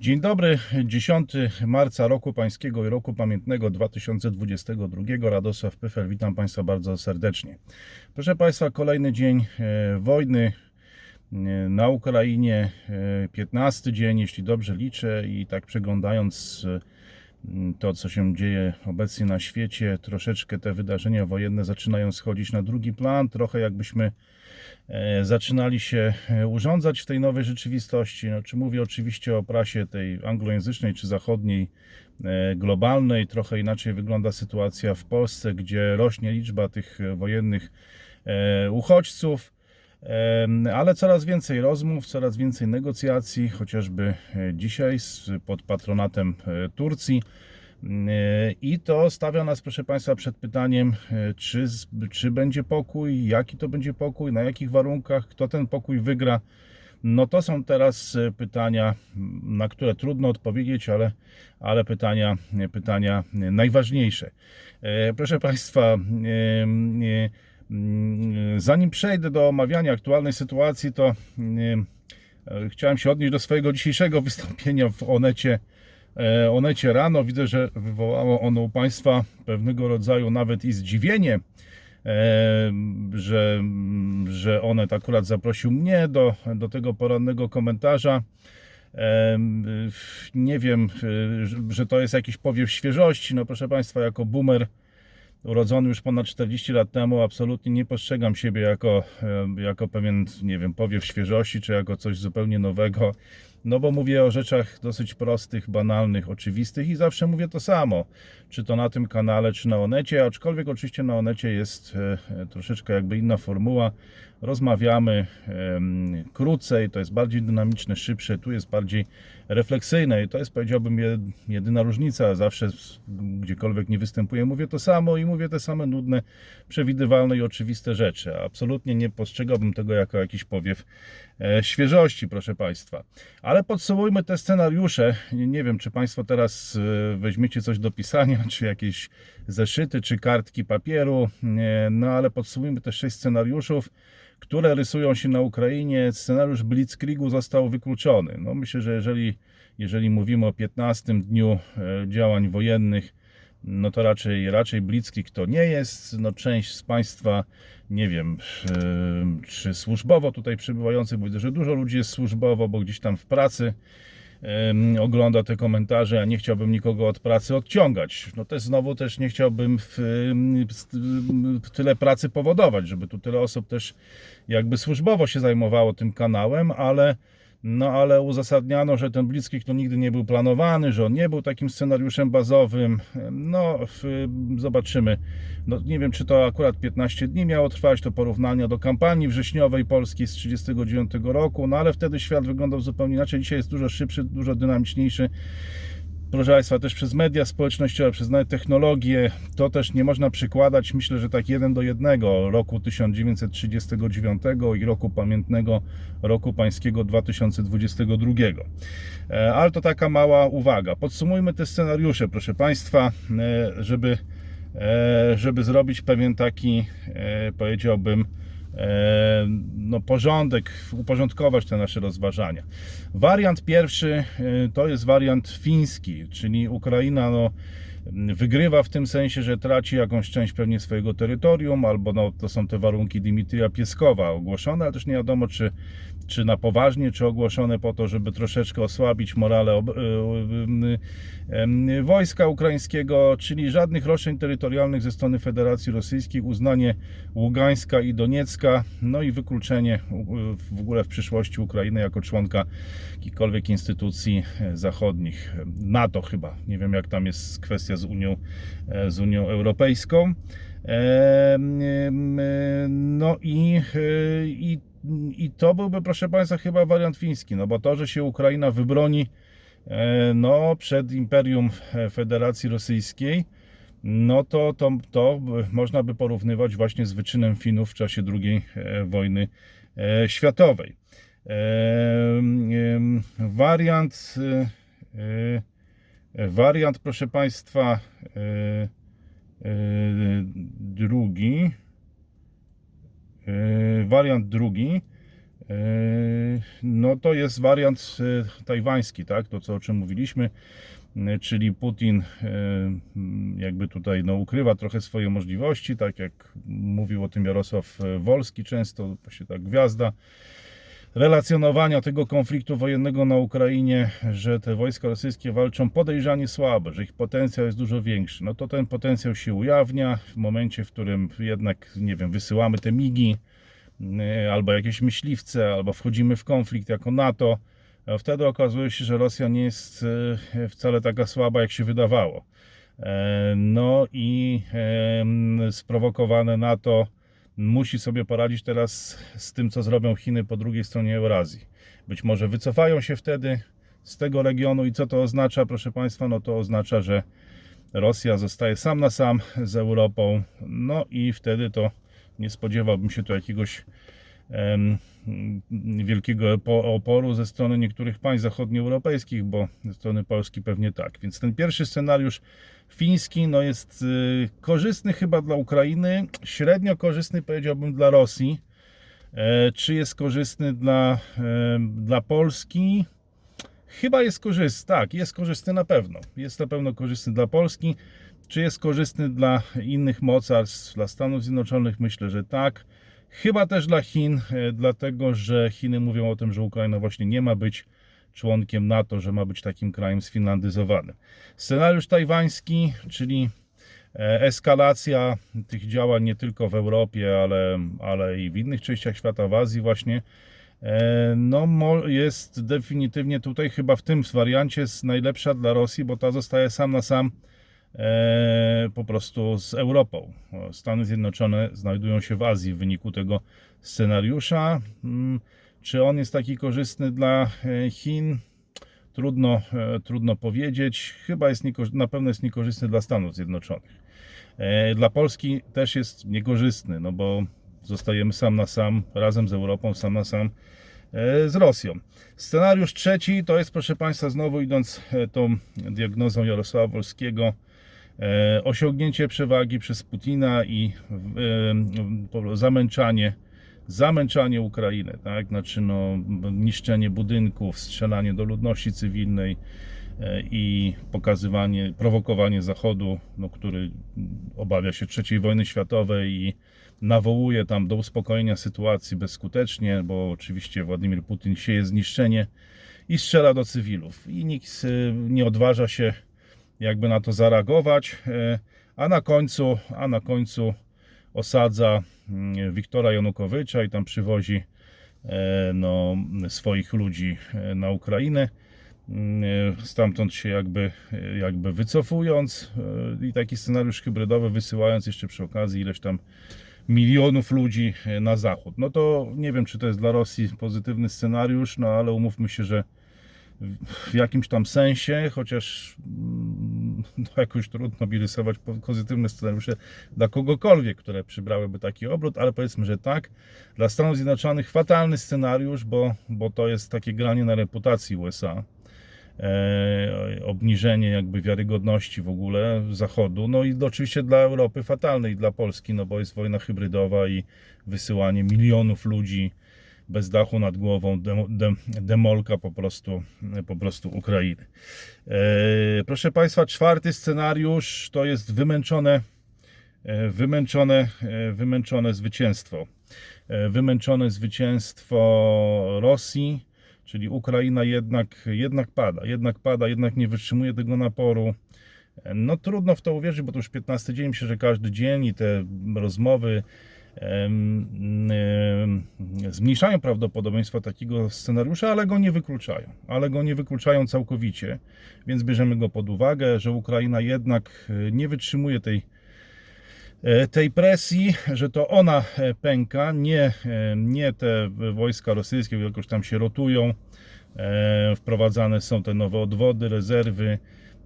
Dzień dobry, 10 marca roku pańskiego i roku pamiętnego 2022. Radosław Pyfel, witam Państwa bardzo serdecznie. Proszę Państwa, kolejny dzień e, wojny e, na Ukrainie, e, 15 dzień, jeśli dobrze liczę, i tak przeglądając e, to, co się dzieje obecnie na świecie, troszeczkę te wydarzenia wojenne zaczynają schodzić na drugi plan, trochę jakbyśmy e, zaczynali się e, urządzać w tej nowej rzeczywistości. No, czy mówię oczywiście o prasie tej anglojęzycznej czy zachodniej, e, globalnej. Trochę inaczej wygląda sytuacja w Polsce, gdzie rośnie liczba tych wojennych uchodźców. Ale coraz więcej rozmów, coraz więcej negocjacji, chociażby e, dzisiaj pod patronatem e, Turcji. E, I to stawia nas, proszę Państwa, przed pytaniem, czy, czy będzie pokój, jaki to będzie pokój, na jakich warunkach, kto ten pokój wygra. No to są teraz pytania, na które trudno odpowiedzieć, ale, ale pytania, pytania najważniejsze. Proszę Państwa, Zanim przejdę do omawiania aktualnej sytuacji, to mm, e, chciałem się odnieść do swojego dzisiejszego wystąpienia w Onecie. e, Onecie rano. Widzę, że wywołało ono u Państwa pewnego rodzaju nawet i zdziwienie, e, że, że Onet akurat zaprosił mnie do, do tego porannego komentarza. Nie wiem, że to jest jakiś powiew świeżości. No proszę Państwa, jako boomer urodzony już ponad 40 lat temu, absolutnie nie postrzegam siebie jako, jako pewien, nie wiem, powiew świeżości, czy jako coś zupełnie nowego. No bo mówię o rzeczach dosyć prostych, banalnych, oczywistych i zawsze mówię to samo. Czy to na tym kanale, czy na Onecie, aczkolwiek oczywiście na Onecie jest e, e, troszeczkę jakby inna formuła. Rozmawiamy krócej, to jest bardziej dynamiczne, szybsze, tu jest bardziej refleksyjne i to jest powiedziałbym je- jedyna różnica. Zawsze gdziekolwiek nie występuję, mówię to samo i mówię te same nudne, przewidywalne i oczywiste rzeczy. Absolutnie nie postrzegałbym tego jako jakiś powiew e, świeżości, proszę Państwa. Ale podsumujmy te scenariusze. Nie, wiem, czy Państwo teraz e, weźmiecie coś do pisania, czy jakieś zeszyty, czy kartki papieru. No ale podsumujmy te sześć scenariuszów które rysują się na Ukrainie. Scenariusz Blitzkriegu został wykluczony. No myślę, że jeżeli, jeżeli mówimy o 15 dniu e, działań wojennych, no to raczej, raczej Blitzkrieg to nie jest. No część z Państwa, nie wiem, e, czy służbowo tutaj przybywających, bo widzę, że dużo ludzi jest służbowo, bo gdzieś tam w pracy ogląda te komentarze, a nie chciałbym nikogo od pracy odciągać. No też znowu też nie chciałbym w, w tyle pracy powodować, żeby tu tyle osób też jakby służbowo się zajmowało tym kanałem, ale no ale uzasadniano, że ten Blitzkrieg to nigdy nie był planowany, że on nie był takim scenariuszem bazowym. No, zobaczymy. No, nie wiem, czy to akurat 15 dni miało trwać, to porównania do kampanii wrześniowej Polski z 1939 roku, no ale wtedy świat wyglądał zupełnie inaczej. Dzisiaj jest dużo szybszy, dużo dynamiczniejszy proszę Państwa, też przez media społecznościowe, przez nawet technologię, to też nie można przykładać, myślę, że tak jeden do jednego roku 1939 i roku pamiętnego roku pańskiego 2022. E, Ale to taka mała uwaga. Podsumujmy te scenariusze, proszę Państwa, e, żeby, e, żeby zrobić pewien taki, powiedziałbym, no, porządek, uporządkować te nasze rozważania. Wariant pierwszy e, to jest wariant fiński, czyli Ukraina no, wygrywa w tym sensie, że traci jakąś część pewnie swojego terytorium, albo no, to są te warunki Dimitrija Pieskowa ogłoszone, ale też nie wiadomo, czy, czy na poważnie, czy ogłoszone po to, żeby troszeczkę osłabić morale y, y, y, wojska ukraińskiego, czyli żadnych roszczeń terytorialnych ze strony Federacji Rosyjskiej, uznanie Ługańska i Doniecka, no i wykluczenie w ogóle w przyszłości Ukrainy jako członka jakichkolwiek instytucji zachodnich, NATO chyba, nie wiem jak tam jest kwestia z Unią, e, z Unią Europejską. E, No i, e, i, i to byłby, proszę Państwa, chyba wariant fiński, no bo to, że się Ukraina wybroni no, przed Imperium Federacji Rosyjskiej, no to, to, to można by porównywać właśnie z wyczynem Finów w czasie II wojny światowej. Wariant, wariant, proszę Państwa, e, e, drugi, e, wariant drugi, No to jest wariant tajwański, tak? To co o czym mówiliśmy, czyli Putin jakby tutaj no, ukrywa trochę swoje możliwości, tak jak mówił o tym Jarosław Wolski często, właśnie ta gwiazda relacjonowania tego konfliktu wojennego na Ukrainie, że te wojska rosyjskie walczą podejrzanie słabe, że ich potencjał jest dużo większy. No to ten potencjał się ujawnia w momencie, w którym jednak, nie wiem, wysyłamy te migi, e, albo jakieś myśliwce, albo wchodzimy w konflikt jako NATO. Wtedy okazuje się, że Rosja nie jest e, wcale taka słaba, jak się wydawało. E, No i sprowokowane NATO musi sobie poradzić teraz z tym, co zrobią Chiny po drugiej stronie Eurazji. Być może wycofają się wtedy z tego regionu i co to oznacza, proszę Państwa? No to oznacza, że Rosja zostaje sam na sam z Europą, no i wtedy to nie spodziewałbym się tu jakiegoś wielkiego opo- oporu ze strony niektórych państw zachodnioeuropejskich, bo ze strony Polski pewnie tak. Więc ten pierwszy scenariusz fiński no jest y, korzystny chyba dla Ukrainy, średnio korzystny powiedziałbym dla Rosji. E, czy jest korzystny dla, e, dla Polski? Chyba jest korzystny, tak, jest korzystny na pewno. Jest na pewno korzystny dla Polski. Czy jest korzystny dla innych mocarstw, dla Stanów Zjednoczonych? Myślę, że tak. Chyba też dla Chin, e, dlatego że Chiny mówią o tym, że Ukraina właśnie nie ma być członkiem NATO, że ma być takim krajem sfinlandyzowanym. Scenariusz tajwański, czyli e, eskalacja tych działań nie tylko w Europie, ale, ale i w innych częściach świata, w Azji właśnie, e, no jest definitywnie tutaj chyba w tym wariancie najlepsza dla Rosji, bo ta zostaje sam na sam po prostu z Europą. Stany Zjednoczone znajdują się w Azji w wyniku tego scenariusza. Mm, Czy on jest taki korzystny dla e, Chin? Trudno, e, trudno powiedzieć. Chyba jest na pewno jest niekorzystny dla Stanów Zjednoczonych. E, Dla Polski też jest niekorzystny, no bo zostajemy sam na sam, razem z Europą, sam na sam e, z Rosją. Scenariusz trzeci to jest, proszę Państwa, znowu idąc e, tą diagnozą Jarosława Wolskiego, e, osiągnięcie przewagi przez Putina i e, zamęczanie, zamęczanie Ukrainy, tak? Znaczy no, niszczenie budynków, strzelanie do ludności cywilnej e, i pokazywanie, prowokowanie Zachodu, no, który obawia się III wojny światowej i nawołuje tam do uspokojenia sytuacji bezskutecznie, bo oczywiście Władimir Putin sieje zniszczenie i strzela do cywilów. I nikt e, nie odważa się jakby na to zareagować, e, a na końcu, a na końcu osadza mm, Wiktora Janukowycza i tam przywozi e, no, swoich ludzi e, na Ukrainę. Mm, Stamtąd się jakby, jakby wycofując i taki scenariusz hybrydowy wysyłając jeszcze przy okazji ileś tam milionów ludzi na zachód. No to nie wiem, czy to jest dla Rosji pozytywny scenariusz, no ale umówmy się, że w- jakimś tam sensie, chociaż mm, no jakoś trudno mi rysować po- pozytywne scenariusze dla kogokolwiek, które przybrałyby taki obrót, ale powiedzmy, że tak. Dla Stanów Zjednoczonych fatalny scenariusz, bo, bo to jest takie granie na reputacji USA. E, obniżenie jakby wiarygodności w ogóle Zachodu, no i oczywiście dla Europy fatalny i dla Polski, no bo jest wojna hybrydowa i wysyłanie milionów ludzi bez dachu nad głową, dem, dem, demolka po prostu, po prostu Ukrainy. E, proszę Państwa, czwarty scenariusz to jest wymęczone, e, wymęczone, e, wymęczone zwycięstwo. E, Wymęczone zwycięstwo Rosji, czyli Ukraina jednak, jednak pada, jednak pada, jednak nie wytrzymuje tego naporu. No trudno w to uwierzyć, bo to już 15 dzień, myślę, że każdy dzień i te rozmowy zmniejszają prawdopodobieństwo takiego scenariusza, ale go nie wykluczają. Ale go nie wykluczają całkowicie, więc bierzemy go pod uwagę, że Ukraina jednak e, nie wytrzymuje tej, e, tej presji, że to ona e, pęka, nie, nie te wojska rosyjskie, jakoś tam się rotują. Wprowadzane są te nowe odwody, rezerwy.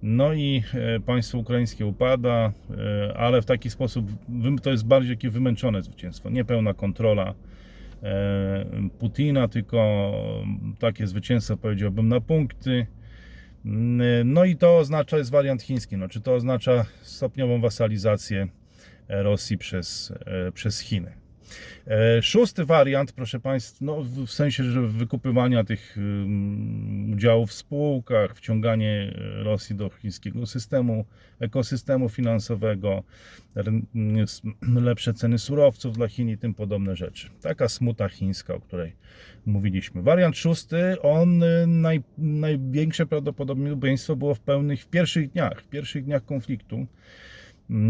No i e, państwo ukraińskie upada, e, ale w taki sposób to jest bardziej takie wymęczone zwycięstwo, niepełna kontrola e, Putina, tylko takie zwycięstwo powiedziałbym na punkty. Mm, No i to oznacza, jest wariant chiński, no, czy to oznacza stopniową wasalizację Rosji przez, przez Chiny. E, Szósty wariant, proszę Państwa, no w sensie, że wykupywania tych udziałów w spółkach, wciąganie Rosji do chińskiego systemu, ekosystemu finansowego, lepsze ceny surowców dla Chin i tym podobne rzeczy. Taka smuta chińska, o której mówiliśmy. Wariant szósty, on y, naj, największe prawdopodobieństwo było w pełnych, w pierwszych dniach, w pierwszych dniach konfliktu,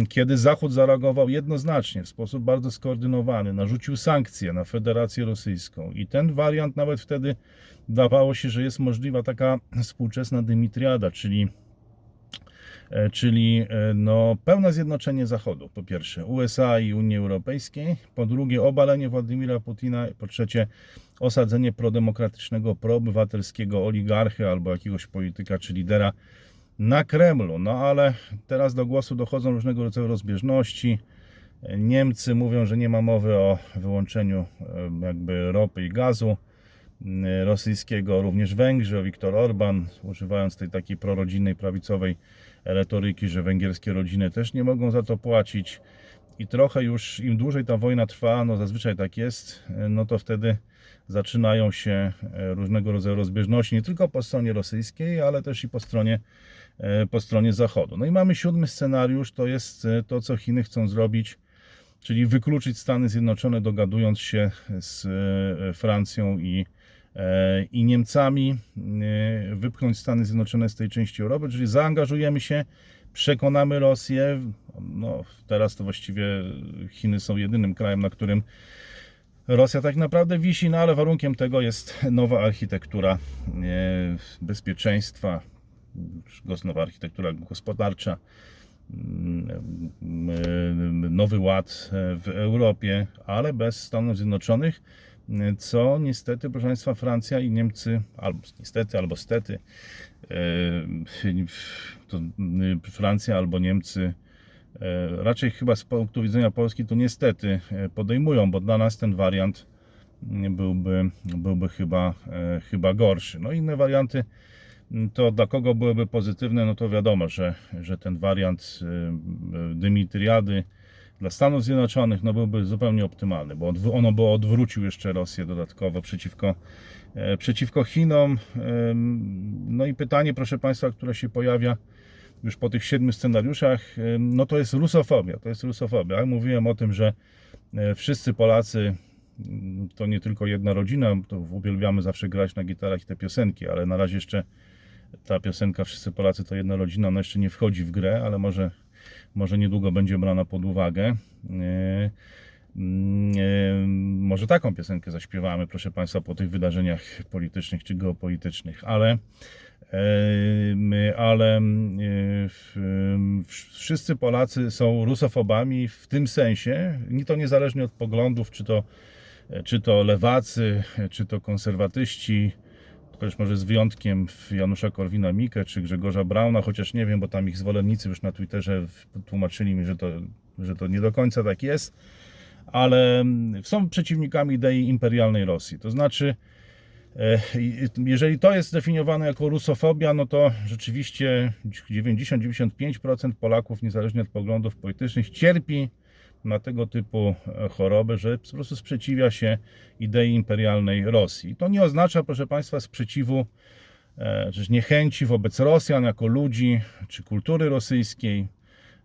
kiedy Zachód zareagował jednoznacznie, w sposób bardzo skoordynowany, narzucił sankcje na Federację Rosyjską i ten wariant nawet wtedy dawało się, że jest możliwa taka współczesna dymitriada, czyli e, czyli e, no, pełne zjednoczenie Zachodu, po pierwsze USA i Unii Europejskiej, po drugie obalenie Władimira Putina, po trzecie osadzenie prodemokratycznego, proobywatelskiego oligarchy albo jakiegoś polityka czy lidera na Kremlu. No ale teraz do głosu dochodzą różnego rodzaju rozbieżności. Niemcy mówią, że nie ma mowy o wyłączeniu jakby ropy i gazu e, rosyjskiego, również Węgrzy, Viktor Orban, używając tej takiej prorodzinnej, prawicowej retoryki, że węgierskie rodziny też nie mogą za to płacić. I trochę już im dłużej ta wojna trwa, no zazwyczaj tak jest, e, no to wtedy zaczynają się e, różnego rodzaju rozbieżności, nie tylko po stronie rosyjskiej, ale też i po stronie, po stronie Zachodu. No i mamy siódmy scenariusz, to jest e, to, co Chiny chcą zrobić, czyli wykluczyć Stany Zjednoczone, dogadując się z e, Francją i, e, i Niemcami, e, wypchnąć Stany Zjednoczone z tej części Europy, czyli zaangażujemy się, przekonamy Rosję. No, teraz to właściwie Chiny są jedynym krajem, na którym Rosja tak naprawdę wisi, no ale warunkiem tego jest nowa architektura e, bezpieczeństwa, nowa architektura gospodarcza, mm, e, nowy ład w Europie, ale bez Stanów Zjednoczonych, e, co niestety, proszę Państwa, Francja i Niemcy, albo niestety, albo stety, e, to e, Francja albo Niemcy E, raczej chyba z punktu widzenia Polski to niestety e, podejmują, bo dla nas ten wariant mm, byłby, byłby chyba, e, chyba gorszy. No inne warianty mm, to dla kogo byłyby pozytywne, no to wiadomo, że, że ten wariant e, Dymitriady dla Stanów Zjednoczonych no byłby zupełnie optymalny, bo ono by odwrócił jeszcze Rosję dodatkowo przeciwko, e, przeciwko Chinom. No i pytanie, proszę Państwa, które się pojawia, już po tych siedmiu scenariuszach, no to jest rusofobia. To jest rusofobia. Mówiłem o tym, że e, wszyscy Polacy mm, to nie tylko jedna rodzina, to uwielbiamy zawsze grać na gitarach i te piosenki, ale na razie jeszcze ta piosenka Wszyscy Polacy to jedna rodzina, ona jeszcze nie wchodzi w grę, ale może, może niedługo będzie brana pod uwagę. E, e, Może taką piosenkę zaśpiewamy, proszę Państwa, po tych wydarzeniach politycznych czy geopolitycznych, ale Em, ale wszyscy Polacy są rusofobami w tym sensie, i to niezależnie od poglądów, czy to, czy to lewacy, czy to konserwatyści, chociaż może z wyjątkiem Janusza Korwina-Mikke czy Grzegorza Brauna, chociaż nie wiem, bo tam ich zwolennicy już na Twitterze tłumaczyli mi, że to, że to nie do końca tak jest, ale em, są przeciwnikami idei imperialnej Rosji. To znaczy, E, Jeżeli to jest definiowane jako rusofobia, no to rzeczywiście 90-95% Polaków, niezależnie od poglądów politycznych, cierpi na tego typu e, choroby, że po prostu sprzeciwia się idei imperialnej Rosji. To nie oznacza, proszę Państwa, sprzeciwu e, czy niechęci wobec Rosjan jako ludzi, czy kultury rosyjskiej,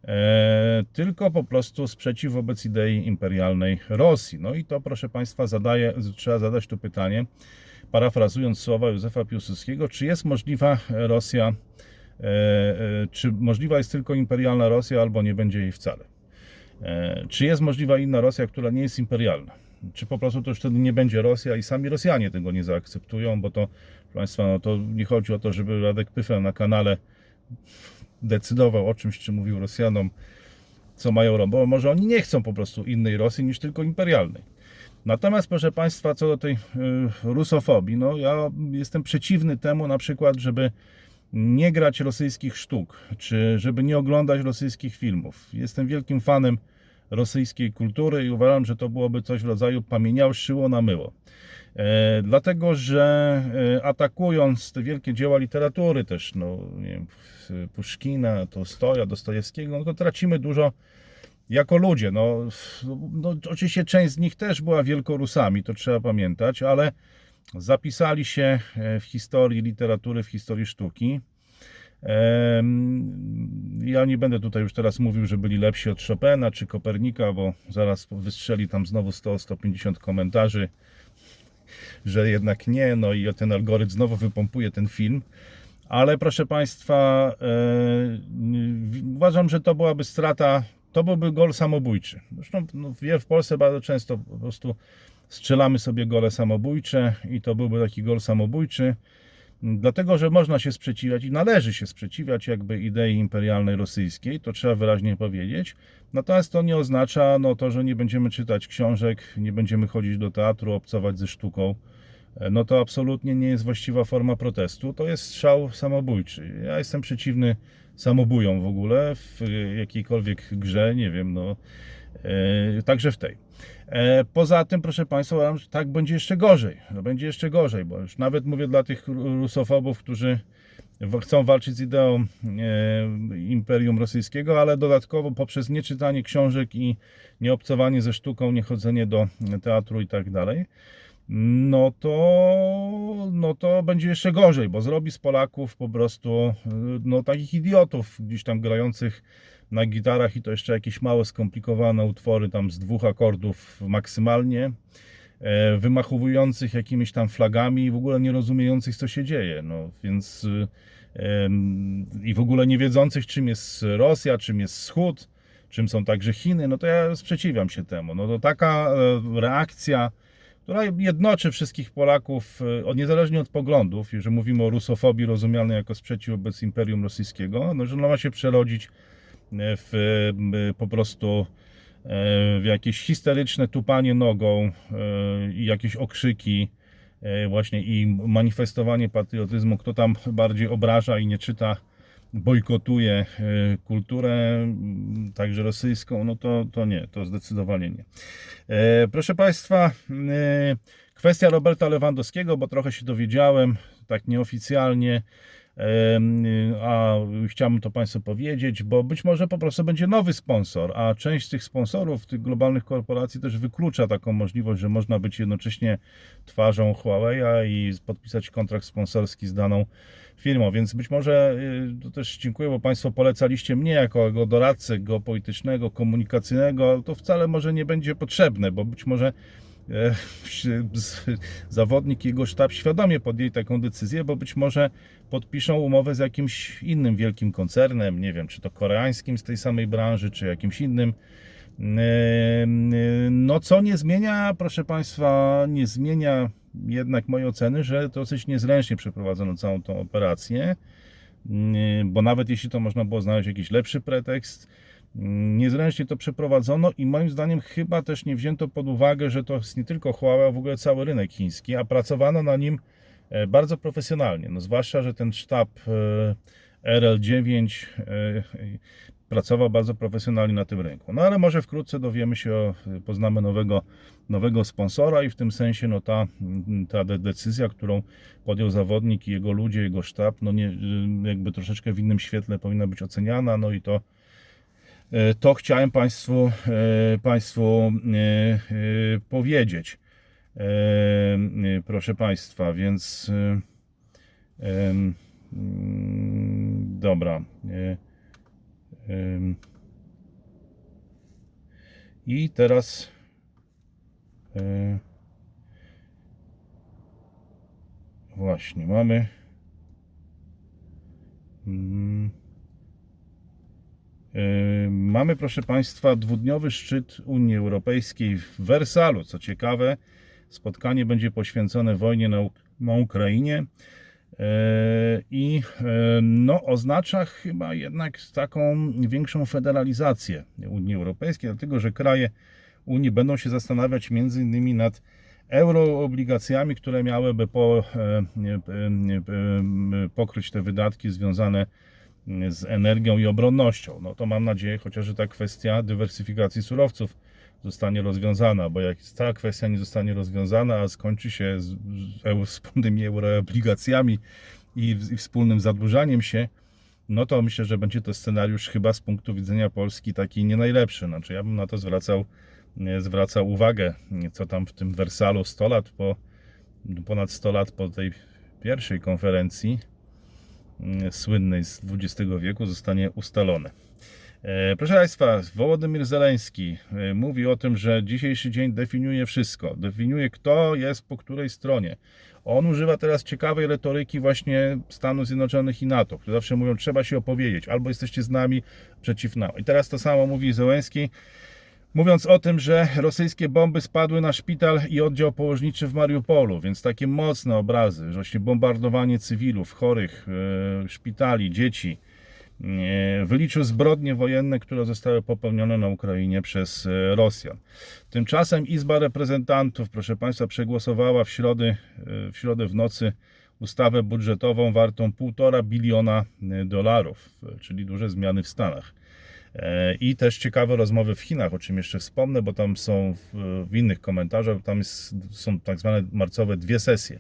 e, tylko po prostu sprzeciw wobec idei imperialnej Rosji. No i to, proszę Państwa, zadaje, trzeba zadać tu pytanie, parafrazując słowa Józefa Piłsudskiego, czy jest możliwa Rosja, czy możliwa jest tylko imperialna Rosja, albo nie będzie jej wcale? E, Czy jest możliwa inna Rosja, która nie jest imperialna? Czy po prostu to już wtedy nie będzie Rosja i sami Rosjanie tego nie zaakceptują, bo to, proszę Państwa, no to nie chodzi o to, żeby Radek Pyfel na kanale decydował o czymś, czy mówił Rosjanom, co mają robić, bo może oni nie chcą po prostu innej Rosji niż tylko imperialnej. Natomiast, proszę Państwa, co do tej y, rusofobii, no ja jestem przeciwny temu na przykład, żeby nie grać rosyjskich sztuk, czy żeby nie oglądać rosyjskich filmów. Jestem wielkim fanem rosyjskiej kultury i uważam, że to byłoby coś w rodzaju pamieniał szyło na myło. E, dlatego, że e, atakując te wielkie dzieła literatury też, no nie wiem, Puszkina, Tolstoja, Dostojewskiego, no to tracimy dużo jako ludzie. No, no, oczywiście część z nich też była wielkorusami, to trzeba pamiętać, ale zapisali się e, w historii literatury, w historii sztuki. Ja nie będę tutaj już teraz mówił, że byli lepsi od Chopina czy Kopernika, bo zaraz wystrzeli tam znowu 100-150 komentarzy, że jednak nie, no i ten algorytm znowu wypompuje ten film. Ale proszę Państwa, e, uważam, że to byłaby strata, to byłby gol samobójczy. Zresztą no, w Polsce bardzo często po prostu strzelamy sobie gole samobójcze i to byłby taki gol samobójczy. Dlatego, że można się sprzeciwiać i należy się sprzeciwiać jakby idei imperialnej rosyjskiej, to trzeba wyraźnie powiedzieć. Natomiast to nie oznacza no, to, że nie będziemy czytać książek, nie będziemy chodzić do teatru, obcować ze sztuką. No to absolutnie nie jest właściwa forma protestu. To jest strzał samobójczy. Ja jestem przeciwny samobójom w ogóle w jakiejkolwiek grze, nie wiem, no e, także w tej. E, Poza tym, proszę Państwa, tak będzie jeszcze gorzej. No, będzie jeszcze gorzej, bo już nawet mówię dla tych ru- rusofobów, którzy chcą walczyć z ideą e, Imperium Rosyjskiego, ale dodatkowo poprzez nieczytanie książek i nieobcowanie ze sztuką, niechodzenie do teatru i tak dalej, no to, no to będzie jeszcze gorzej, bo zrobi z Polaków po prostu y, no, takich idiotów gdzieś tam grających na gitarach i to jeszcze jakieś małe skomplikowane utwory tam z dwóch akordów maksymalnie, e, wymachowujących jakimiś tam flagami i w ogóle nie rozumiejących co się dzieje, no więc y, i w ogóle nie wiedzących czym jest Rosja, czym jest Wschód, czym są także Chiny, no to ja sprzeciwiam się temu. No to taka e, reakcja która jednoczy wszystkich Polaków, od- niezależnie od poglądów, jeżeli mówimy o rusofobii rozumianej jako sprzeciw wobec Imperium Rosyjskiego, no, że ona ma się przerodzić e, w e, po prostu w jakieś histeryczne tupanie nogą i jakieś okrzyki właśnie i manifestowanie patriotyzmu, kto tam bardziej obraża i nie czyta, bojkotuje e, kulturę, m, także rosyjską, no to, to nie, to zdecydowanie nie. E, Proszę Państwa, e, kwestia Roberta Lewandowskiego, bo trochę się dowiedziałem, tak nieoficjalnie, a chciałbym to Państwu powiedzieć, bo być może po prostu będzie nowy sponsor, a część z tych sponsorów, tych globalnych korporacji też wyklucza taką możliwość, że można być jednocześnie twarzą Huawei'a i podpisać kontrakt sponsorski z daną firmą, więc być może y, to też dziękuję, bo Państwo polecaliście mnie jako doradcę geopolitycznego, komunikacyjnego, ale to wcale może nie będzie potrzebne, bo być może zawodnik i jego sztab świadomie podjęli taką decyzję, bo być może podpiszą umowę z jakimś innym wielkim koncernem, nie wiem, czy to koreańskim z tej samej branży, czy jakimś innym. E, No, co nie zmienia, proszę Państwa, nie zmienia jednak mojej oceny, że dosyć niezręcznie przeprowadzono całą tą operację, Mm, bo nawet jeśli to można było znaleźć jakiś lepszy pretekst, niezręcznie to przeprowadzono i moim zdaniem chyba też nie wzięto pod uwagę, że to jest nie tylko Huawei, a w ogóle cały rynek chiński, a pracowano na nim e, bardzo profesjonalnie. No, zwłaszcza, że ten sztab e, RL9 e, pracował bardzo profesjonalnie na tym rynku. No ale może wkrótce dowiemy się, poznamy nowego, nowego sponsora i w tym sensie no, ta, ta de- decyzja, którą podjął zawodnik i jego ludzie, jego sztab, no nie, jakby troszeczkę w innym świetle powinna być oceniana, no i to to chciałem Państwu, e, państwu e, e, powiedzieć. E, e, Proszę Państwa, więc e, mm, dobra. E, I teraz e, właśnie mamy mm, e, Mamy, proszę Państwa, dwudniowy szczyt Unii Europejskiej w Wersalu. Co ciekawe, spotkanie będzie poświęcone wojnie na, Uk- na Ukrainie e, i e, no, oznacza chyba jednak taką większą federalizację Unii Europejskiej, dlatego że kraje Unii będą się zastanawiać między innymi nad euroobligacjami, które miałyby po, e, e, e, pokryć te wydatki związane z energią i obronnością. No to mam nadzieję, chociaż że ta kwestia dywersyfikacji surowców zostanie rozwiązana, bo jak ta kwestia nie zostanie rozwiązana, a skończy się z, z wspólnymi euroobligacjami i, i wspólnym zadłużaniem się, no to myślę, że będzie to scenariusz chyba z punktu widzenia Polski taki nie najlepszy. Znaczy ja bym na to zwracał, zwracał uwagę, co tam w tym Wersalu 100 lat po, ponad 100 lat po tej pierwszej konferencji słynnej z XX wieku zostanie ustalone. E, Proszę Państwa, Wołodymyr Zeleński e, mówi o tym, że dzisiejszy dzień definiuje wszystko. Definiuje, kto jest po której stronie. On używa teraz ciekawej retoryki właśnie Stanów Zjednoczonych i NATO, które zawsze mówią, trzeba się opowiedzieć, albo jesteście z nami, przeciw nam. I teraz to samo mówi Zeleński, mówiąc o tym, że rosyjskie bomby spadły na szpital i oddział położniczy w Mariupolu, więc takie mocne obrazy, że właśnie bombardowanie cywilów, chorych, e, szpitali, dzieci, e, wyliczył zbrodnie wojenne, które zostały popełnione na Ukrainie przez e, Rosjan. Tymczasem Izba Reprezentantów, proszę Państwa, przegłosowała w środę, w środę w nocy ustawę budżetową wartą 1,5 biliona dolarów, czyli duże zmiany w Stanach. E, I też ciekawe rozmowy w Chinach, o czym jeszcze wspomnę, bo tam są w, w innych komentarzach, tam jest, są tak zwane marcowe dwie sesje.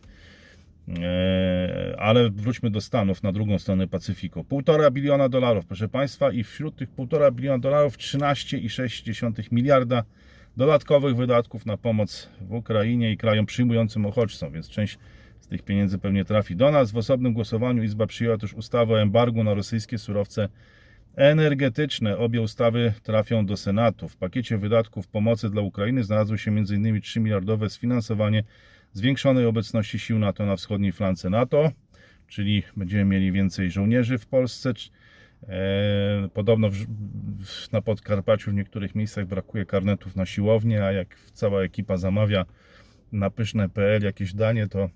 E, Ale wróćmy do Stanów, na drugą stronę Pacyfiku. 1,5 biliona dolarów, proszę Państwa, i wśród tych 1,5 biliona dolarów 13,6 miliarda dodatkowych wydatków na pomoc w Ukrainie i krajom przyjmującym uchodźcom, więc część z tych pieniędzy pewnie trafi do nas. W osobnym głosowaniu Izba przyjęła też ustawę o embargu na rosyjskie surowce energetyczne. Obie ustawy trafią do Senatu. W pakiecie wydatków pomocy dla Ukrainy znalazły się m.in. 3 miliardowe sfinansowanie zwiększonej obecności sił NATO na wschodniej flance NATO, czyli będziemy mieli więcej żołnierzy w Polsce. E, Podobno na Podkarpaciu w niektórych miejscach brakuje karnetów na siłownię, a jak cała ekipa zamawia na pyszne.pl jakieś danie, to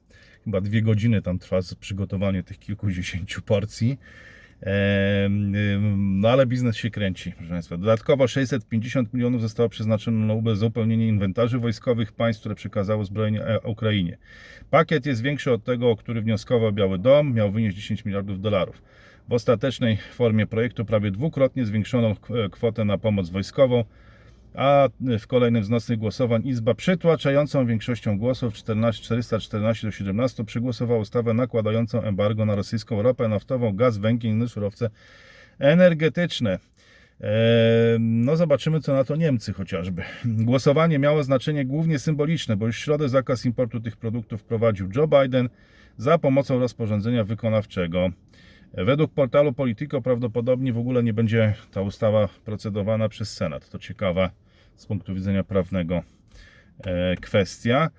chyba dwie godziny tam trwa przygotowanie tych kilkudziesięciu porcji. No ale biznes się kręci, proszę Państwa. Dodatkowo 650 milionów zostało przeznaczone na uzupełnienie inwentarzy wojskowych państw, które przekazało zbrojenie e- Ukrainie. Pakiet jest większy od tego, o który wnioskował Biały Dom, miał wynieść 10 miliardów dolarów. W ostatecznej formie projektu prawie dwukrotnie zwiększono k- kwotę na pomoc wojskową, a w kolejnym z nocnych głosowań Izba przytłaczającą większością głosów 14, 414 do 17 przegłosowała ustawę nakładającą embargo na rosyjską ropę naftową, gaz, węgiel i inne surowce energetyczne. Eee, No zobaczymy co na to Niemcy chociażby. Głosowanie miało znaczenie głównie symboliczne, bo już w środę zakaz importu tych produktów wprowadził Joe Biden za pomocą rozporządzenia wykonawczego. Według portalu Politico prawdopodobnie w ogóle nie będzie ta ustawa procedowana przez Senat. To ciekawa z punktu widzenia prawnego e, kwestia.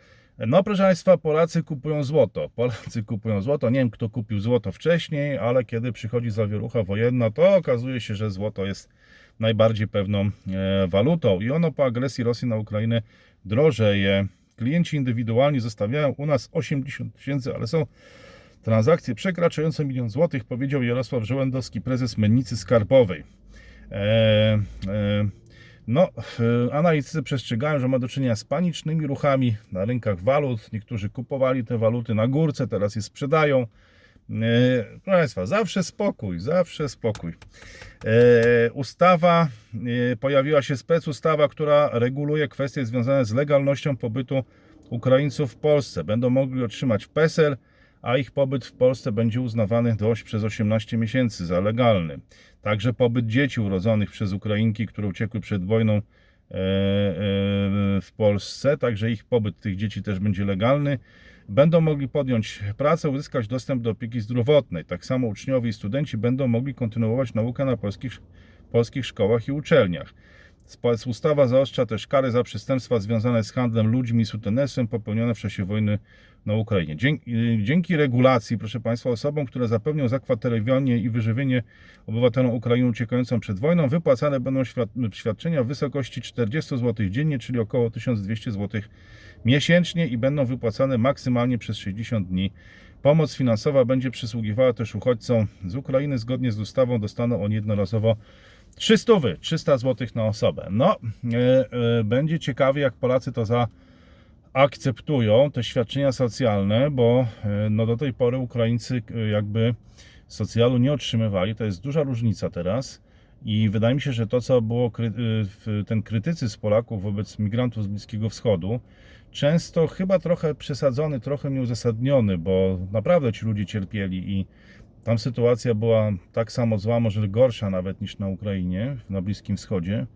No, proszę Państwa, Polacy kupują złoto. Polacy kupują złoto. Nie wiem, kto kupił złoto wcześniej, ale kiedy przychodzi zawierucha wojenna, to okazuje się, że złoto jest najbardziej pewną e, walutą i ono po agresji Rosji na Ukrainę drożeje. Klienci indywidualni zostawiają u nas 80 tysięcy, ale są transakcje przekraczające milion złotych, powiedział Jarosław Żołędowski, prezes Mennicy Skarbowej. E, e, no, analitycy przestrzegają, że ma do czynienia z panicznymi ruchami na rynkach walut. Niektórzy kupowali te waluty na górce, teraz je sprzedają. E, Proszę Państwa, zawsze spokój, zawsze spokój. E, Ustawa, e, pojawiła się specustawa, która reguluje kwestie związane z legalnością pobytu Ukraińców w Polsce. Będą mogli otrzymać PESEL, a ich pobyt w Polsce będzie uznawany dość przez 18 miesięcy za legalny. Także pobyt dzieci urodzonych przez Ukrainki, które uciekły przed wojną e, e, w Polsce, także ich pobyt tych dzieci też będzie legalny. Będą mogli podjąć pracę, uzyskać dostęp do opieki zdrowotnej. Tak samo uczniowie i studenci będą mogli kontynuować naukę na polskich, polskich szkołach i uczelniach. Ustawa zaostrza też kary za przestępstwa związane z handlem ludźmi i sutenesem popełnione w czasie wojny na Ukrainie. Dzięki, dzięki regulacji, proszę Państwa, osobom, które zapewnią zakwaterowanie i wyżywienie obywatelom Ukrainy uciekającym przed wojną, wypłacane będą świad- świadczenia w wysokości 40 zł dziennie, czyli około 1200 zł miesięcznie i będą wypłacane maksymalnie przez 60 dni. Pomoc finansowa będzie przysługiwała też uchodźcom z Ukrainy. Zgodnie z ustawą dostaną oni jednorazowo 300, 300 zł na osobę. No, e, e, będzie ciekawie, jak Polacy to zaakceptują, te świadczenia socjalne, bo e, no, do tej pory Ukraińcy jakby socjalu nie otrzymywali. To jest duża różnica teraz. I wydaje mi się, że to, co było ten krytycyzm Polaków wobec migrantów z Bliskiego Wschodu, często chyba trochę przesadzony, trochę nieuzasadniony, bo naprawdę ci ludzie cierpieli i Tam sytuacja była tak samo zła, może gorsza nawet niż na Ukrainie, na Bliskim Wschodzie.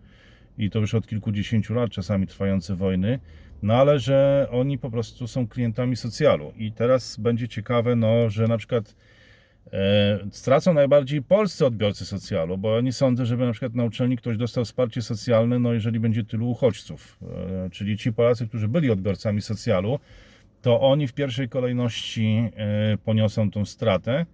I to już od kilkudziesięciu lat czasami trwające wojny. No ale że oni po prostu są klientami socjalu. I teraz będzie ciekawe, no, że na przykład e, stracą najbardziej polscy odbiorcy socjalu, bo nie sądzę, żeby na przykład na uczelni ktoś dostał wsparcie socjalne, no jeżeli będzie tylu uchodźców. E, czyli ci Polacy, którzy byli odbiorcami socjalu, to oni w pierwszej kolejności e, poniosą tą stratę.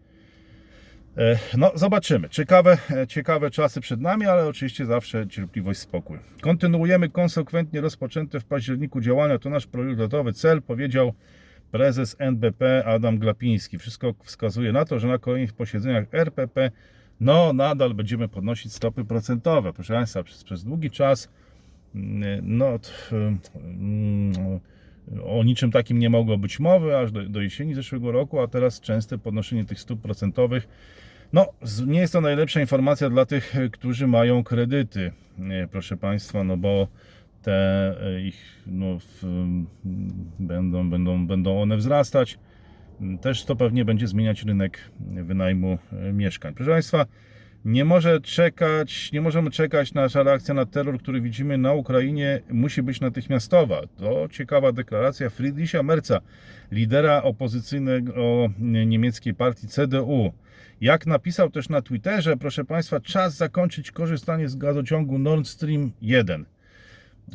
E, No, zobaczymy. Ciekawe, e, ciekawe czasy przed nami, ale oczywiście zawsze cierpliwość, spokój. Kontynuujemy konsekwentnie rozpoczęte w październiku działania. To nasz priorytetowy cel, powiedział prezes NBP Adam Glapiński. Wszystko wskazuje na to, że na kolejnych posiedzeniach RPP no nadal będziemy podnosić stopy procentowe. Proszę Państwa, przez, przez długi czas mm, no, mm, o niczym takim nie mogło być mowy, aż do, do jesieni zeszłego roku, a teraz częste podnoszenie tych stóp procentowych. No, nie jest to najlepsza informacja dla tych, e, którzy mają kredyty, e, proszę Państwa, no bo te e, ich, no, w, będą, będą, będą one wzrastać. Też to pewnie będzie zmieniać rynek wynajmu mieszkań. Proszę Państwa, nie może czekać, nie możemy czekać, nasza reakcja na terror, który widzimy na Ukrainie musi być natychmiastowa. To ciekawa deklaracja Friedricha Merza, lidera opozycyjnego niemieckiej partii CDU. Jak napisał też na Twitterze, proszę Państwa, czas zakończyć korzystanie z gazociągu Nord Stream 1.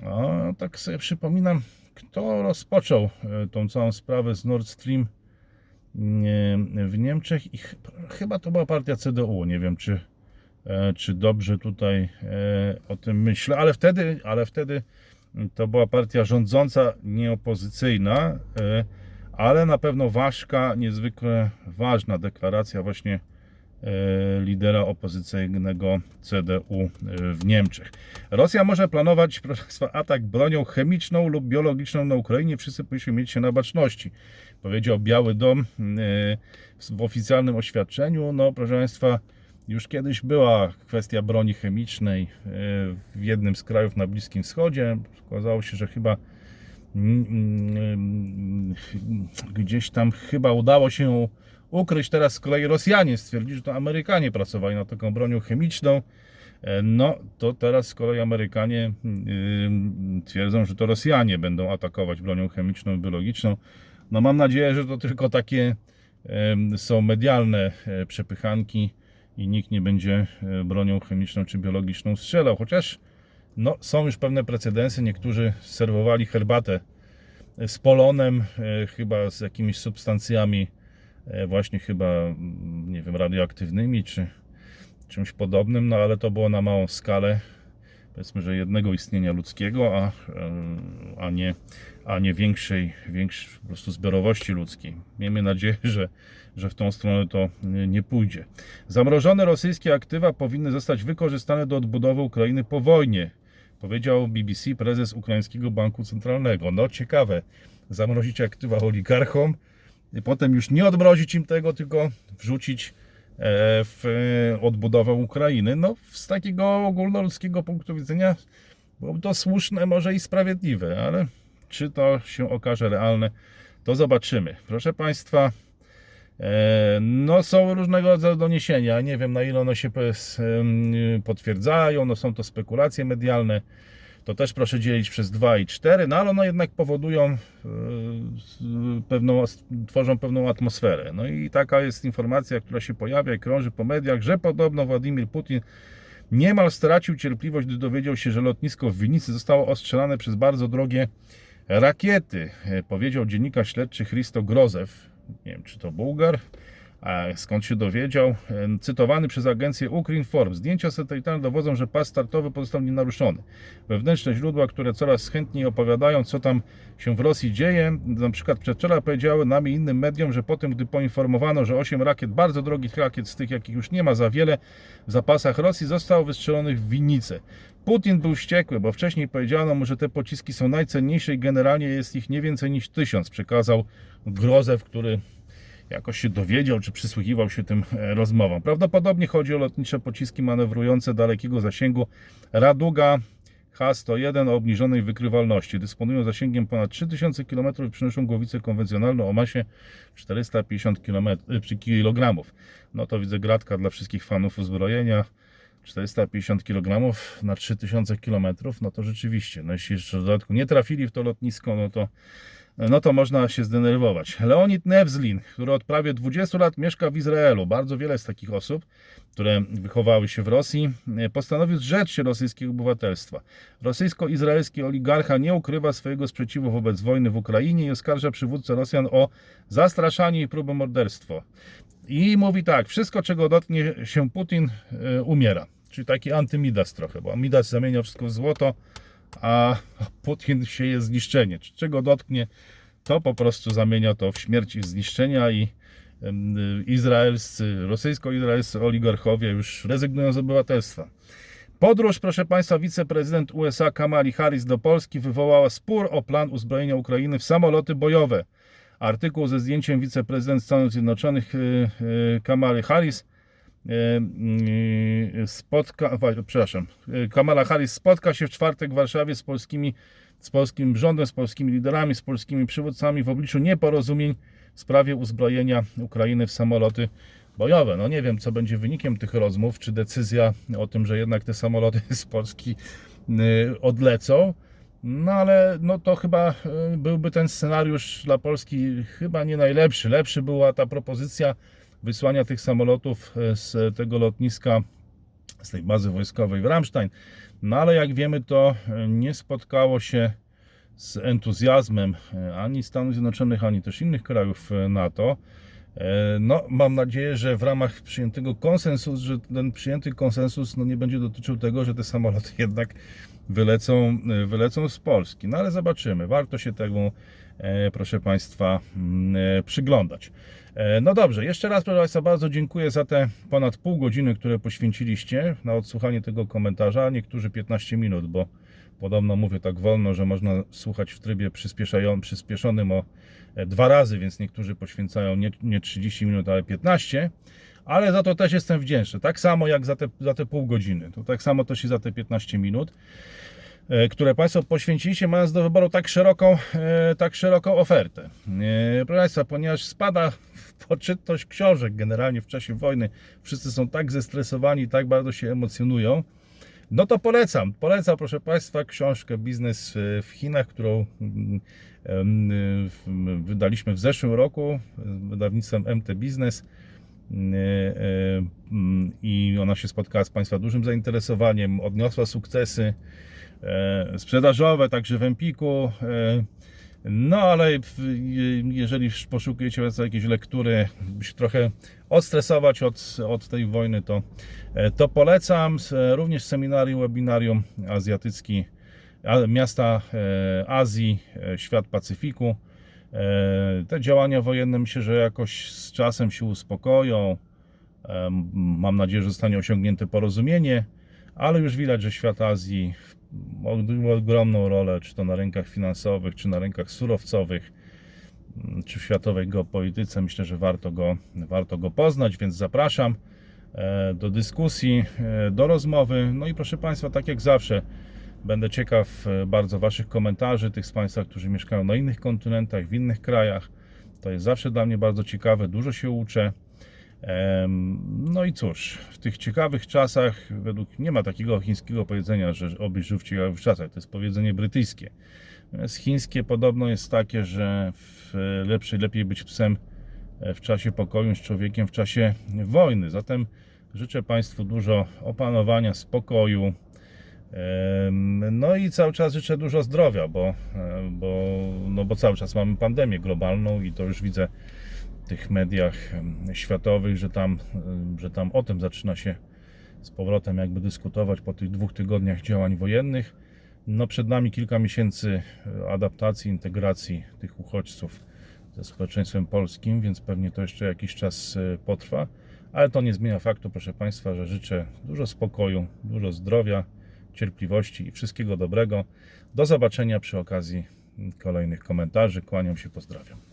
O, tak sobie przypominam, kto rozpoczął e, tą całą sprawę z Nord Stream nie, w Niemczech i ch- chyba to była partia CDU. Nie wiem, czy, e, czy dobrze tutaj e, o tym myślę, ale wtedy, ale wtedy to była partia rządząca, nieopozycyjna, e, ale na pewno ważka, niezwykle ważna deklaracja właśnie e, lidera opozycyjnego CDU e, w Niemczech. Rosja może planować, proszę atak bronią chemiczną lub biologiczną na Ukrainie. Wszyscy powinniśmy mieć się na baczności. Powiedział Biały Dom e, w oficjalnym oświadczeniu. No, proszę Państwa, już kiedyś była kwestia broni chemicznej e, w jednym z krajów na Bliskim Wschodzie. Okazało się, że chyba gdzieś tam chyba udało się ukryć. Teraz z kolei Rosjanie stwierdzili, że to Amerykanie pracowali nad taką bronią chemiczną. E, No, to teraz z kolei Amerykanie yy, twierdzą, że to Rosjanie będą atakować bronią chemiczną i biologiczną. No, mam nadzieję, że to tylko takie są medialne e, przepychanki i nikt nie będzie e, bronią chemiczną czy biologiczną strzelał. Chociaż no, są już pewne precedensy. Niektórzy serwowali herbatę z polonem, chyba z jakimiś substancjami, właśnie chyba, mm, nie wiem, radioaktywnymi czy czymś podobnym, no ale to było na małą skalę, powiedzmy, że jednego istnienia ludzkiego, a, e, a nie, a nie większej, większej po prostu zbiorowości ludzkiej. Miejmy nadzieję, że, że w tą stronę to nie- pójdzie. Zamrożone rosyjskie aktywa powinny zostać wykorzystane do odbudowy Ukrainy po wojnie, powiedział BBC prezes Ukraińskiego Banku Centralnego. No ciekawe, zamrozić aktywa oligarchom, potem już nie odmrozić im tego, tylko wrzucić e, w e, odbudowę Ukrainy. No, z takiego ogólnoludzkiego punktu widzenia byłoby to słuszne, może i sprawiedliwe, ale czy to się okaże realne, to zobaczymy. Proszę Państwa, e, no są różnego rodzaju doniesienia. Nie wiem na ile one się potwierdzają, no są to spekulacje medialne. To też proszę dzielić przez 2 i 4, no ale one jednak powodują e, pewną, tworzą pewną atmosferę. No i taka jest informacja, która się pojawia i krąży po mediach, że podobno Władimir Putin niemal stracił cierpliwość, gdy dowiedział się, że lotnisko w Winicy zostało ostrzelane przez bardzo drogie rakiety, e, powiedział dziennikarz śledczy Christo Grozew. Nie wiem, czy to Bułgar, skąd się dowiedział. E, Cytowany przez agencję Ukrinform. Zdjęcia satelitarne dowodzą, że pas startowy pozostał nienaruszony. Wewnętrzne źródła, które coraz chętniej opowiadają, co tam się w Rosji dzieje, na przykład przedwczoraj powiedziały nam i innym mediom, że potem, gdy poinformowano, że 8 rakiet, bardzo drogich rakiet, z tych jakich już nie ma za wiele w zapasach Rosji, zostało wystrzelonych w winnice. Putin był wściekły, bo wcześniej powiedziano mu, że te pociski są najcenniejsze i generalnie jest ich nie więcej niż tysiąc, przekazał Grozew, który jakoś się dowiedział, czy przysłuchiwał się tym e, rozmowom. Prawdopodobnie chodzi o lotnicze pociski manewrujące dalekiego zasięgu Raduga H101 o obniżonej wykrywalności. Dysponują zasięgiem ponad 3000 km i przynoszą głowicę konwencjonalną o masie 450 kg. No to widzę gratka dla wszystkich fanów uzbrojenia. 450 kg na 3000 km, no to rzeczywiście, no jeśli jeszcze w dodatku nie trafili w to lotnisko, no to, no to można się zdenerwować. Leonid Nevzlin, który od prawie 20 lat mieszka w Izraelu, bardzo wiele z takich osób, które wychowały się w Rosji, e, postanowił zrzec się rosyjskiego obywatelstwa. Rosyjsko-izraelski oligarcha nie ukrywa swojego sprzeciwu wobec wojny w Ukrainie i oskarża przywódcę Rosjan o zastraszanie i próbę morderstwa. I mówi tak, wszystko czego dotknie się Putin e, umiera. Czyli taki antymidas trochę, bo Midas zamienia wszystko w złoto, a Putin sieje zniszczenie. Czego dotknie, to po prostu zamienia to w śmierć i zniszczenia i izraelscy, rosyjsko-izraelscy oligarchowie już rezygnują z obywatelstwa. Podróż, proszę Państwa, wiceprezydent USA Kamali Harris do Polski wywołała spór o plan uzbrojenia Ukrainy w samoloty bojowe. Artykuł ze zdjęciem wiceprezydent Stanów Zjednoczonych y, y, Kamali Harris spotka, wa- przepraszam, y, Kamala Harris spotka się w czwartek w Warszawie z polskimi, z polskim rządem, z polskimi liderami, z polskimi przywódcami w obliczu nieporozumień w sprawie uzbrojenia Ukrainy w samoloty bojowe. No nie wiem, co będzie wynikiem tych rozmów, czy decyzja o tym, że jednak te samoloty z Polski y, odlecą. No ale no to chyba y, byłby ten scenariusz dla Polski chyba nie najlepszy. Lepszy była ta propozycja wysłania tych samolotów y, z tego lotniska, z tej bazy wojskowej w Ramstein. No ale jak wiemy, to y, nie spotkało się z entuzjazmem y, ani Stanów Zjednoczonych, ani też innych krajów NATO. E, No, mam nadzieję, że w ramach przyjętego konsensus, że ten przyjęty konsensus no, nie będzie dotyczył tego, że te samoloty jednak wylecą, e, wylecą z Polski. No ale zobaczymy. Warto się e, proszę Państwa, mm, e, przyglądać. E, No dobrze, jeszcze raz proszę Państwa bardzo dziękuję za te ponad pół godziny, które poświęciliście na odsłuchanie tego komentarza. Niektórzy 15 minut, bo podobno mówię tak wolno, że można słuchać w trybie przyspieszonym o e, dwa razy, więc niektórzy poświęcają nie, nie 30 minut, ale 15. Ale za to też jestem wdzięczny. Tak samo jak za te, za te pół godziny. To tak samo też i za te 15 minut, e, które Państwo poświęciliście, mając do wyboru tak szeroką, e, tak szeroką ofertę. E, Proszę Państwa, ponieważ spada poczytność książek generalnie w czasie wojny, wszyscy są tak zestresowani, tak bardzo się emocjonują, no to polecam. Polecam, proszę Państwa, książkę Biznes w Chinach, którą mm, wydaliśmy w zeszłym roku wydawnictwem MT Biznes. Mm, e, I ona się spotkała z Państwa dużym zainteresowaniem, odniosła sukcesy e, sprzedażowe, także w Empiku. e, No ale jeżeli poszukujecie jakiejś lektury, by się trochę odstresować od, od tej wojny, to, e, to polecam. E, Również seminarium, webinarium azjatycki, miasta e, Azji, e, świat Pacyfiku. E, Te działania wojenne myślę, że jakoś z czasem się uspokoją. Mam nadzieję, że zostanie osiągnięte porozumienie, ale już widać, że świat Azji ogromną rolę, czy to na rynkach finansowych, czy na rynkach surowcowych, m, czy w światowej geopolityce. Myślę, że warto go, warto go poznać, więc zapraszam e, do dyskusji, e, do rozmowy. No i proszę Państwa, tak jak zawsze, będę ciekaw e, bardzo Waszych komentarzy, tych z Państwa, którzy mieszkają na innych kontynentach, w innych krajach. To jest zawsze dla mnie bardzo ciekawe, dużo się uczę. No i cóż, w tych ciekawych czasach, według nie ma takiego chińskiego powiedzenia, że obyś żył w ciekawych czasach. To jest powiedzenie brytyjskie. Natomiast chińskie podobno jest takie, że lepszy, lepiej być psem e, w czasie pokoju niż człowiekiem w czasie wojny. Zatem życzę Państwu dużo opanowania, spokoju. No i cały czas życzę dużo zdrowia, bo, e, bo, no bo cały czas mamy pandemię globalną i to już widzę tych mediach światowych, że tam, że tam o tym zaczyna się z powrotem jakby dyskutować po tych dwóch tygodniach działań wojennych. No przed nami kilka miesięcy e, adaptacji, integracji tych uchodźców ze społeczeństwem polskim, więc pewnie to jeszcze jakiś czas e, potrwa, ale to nie zmienia faktu, proszę Państwa, że życzę dużo spokoju, dużo zdrowia, cierpliwości i wszystkiego dobrego. Do zobaczenia przy okazji kolejnych komentarzy. Kłaniam się, pozdrawiam.